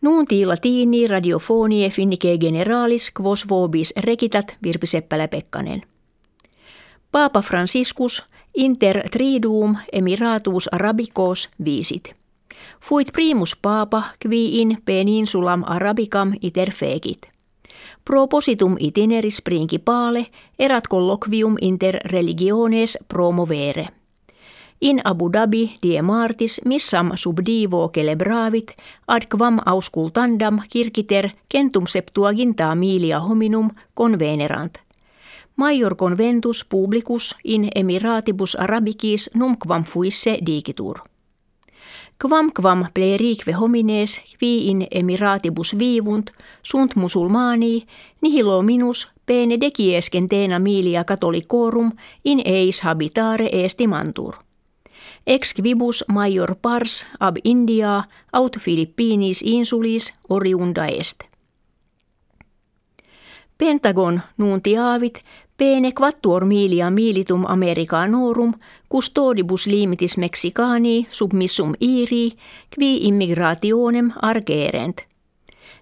Nunti latini radiofonie finnike generalis quos vobis rekitat Virpi Seppälä-Pekkanen. Paapa Franciscus inter triduum emiratus arabicos visit. Fuit primus papa qui in peninsulam arabicam iter fegit. Propositum itineris principale erat colloquium inter religiones promovere – In Abu Dhabi die martis missam subdivo celebravit ad quam auscultandam kirkiter centum septuaginta milia hominum convenerant. Major conventus publicus in emiratibus arabicis numquam fuisse digitur. Quam quam plerique homines qui in emiratibus vivunt sunt musulmani nihilo minus pene deciescentena milia catholicorum in eis habitare estimantur ex quibus major pars ab India aut Philippinis insulis oriunda est. Pentagon nuntiavit pene quattuor milia militum Americanorum custodibus limitis Mexicani submissum iri qui immigrationem argerent.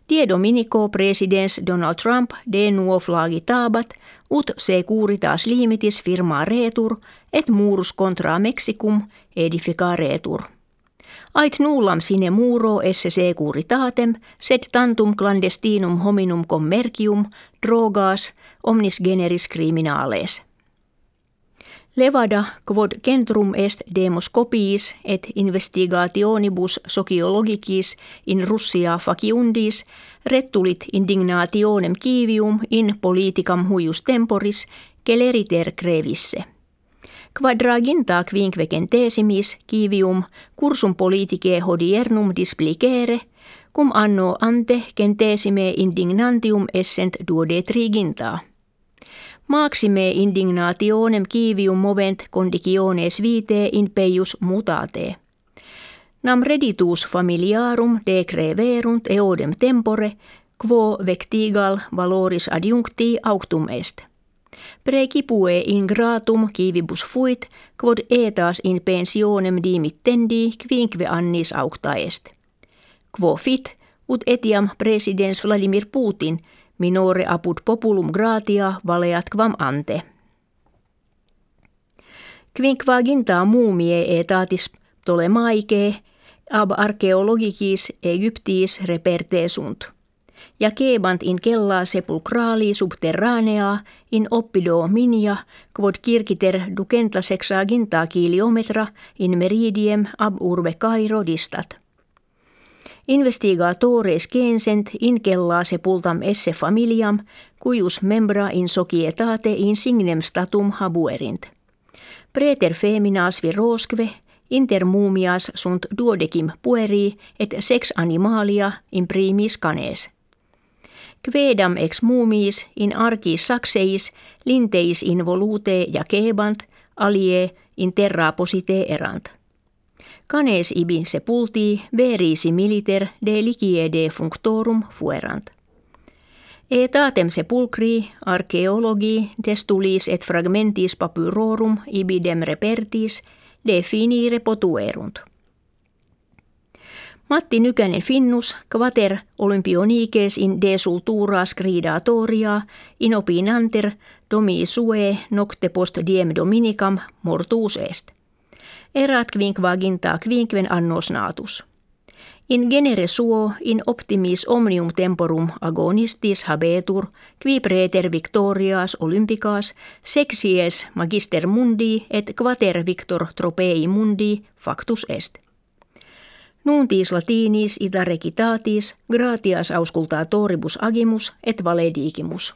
Die Dominico presidens Donald Trump de nuo flagitabat ut securitas limitis firma retur et murus contra Mexicum edificaretur. Ait nullam sine muro esse securitatem, sed tantum clandestinum hominum commercium, drogas, omnis generis criminales. Levada quod centrum est demos copiis et investigationibus sociologicis in Russia faciundis rettulit indignationem kivium in politicam huius temporis celeriter crevisse – Quadraginta quinque centesimis kivium cursum politicae hodiernum displicere, cum anno ante centesime indignantium essent duode triginta. Maxime indignationem kivium movent conditiones vitae in peius mutate. Nam reditus familiarum decreverunt eodem tempore, quo vectigal valoris adjuncti auctum est – Precipue in gratum kivibus fuit, quod etas in pensionem dimittendi quinque annis aucta est. Quo fit, ut etiam presidens Vladimir Putin minore apud populum gratia valeat quam ante. Quinquaginta mumie etatis Ptolemaike ab archeologicis Egyptis reperte sunt ja kebant in kella sepulcrali subterranea in oppido minia quod kirkiter ducenta sexaginta kiliometra in meridiem ab urbe Cairo distat. Investigatores gensent in kella sepultam esse familiam, cuius membra in societate insignem statum habuerint. Preter feminas virosque, inter mumias sunt duodecim pueri et sex animalia in primis canes – Quedam ex mumis in arcis saxeis linteis in volute ja kebant alie in terra posite erant. Canes ibi sepulti verisi militer de liquiede functorum fuerant. Etatem sepulcri archeologi testulis et fragmentis papyrorum ibidem repertis definire potuerunt. Matti Nykänen Finnus, quater olympioniques in desultura scridatoria, in opinanter domi sue nocte post diem dominicam mortuus est. Erat quinquaginta quinquen annos natus. In genere suo in optimis omnium temporum agonistis habetur, qui preter victorias olympicas, sexies magister mundi et quater victor tropei mundi factus est. Nuntis latinis ita recitatis gratias auscultatoribus agimus et valedigimus.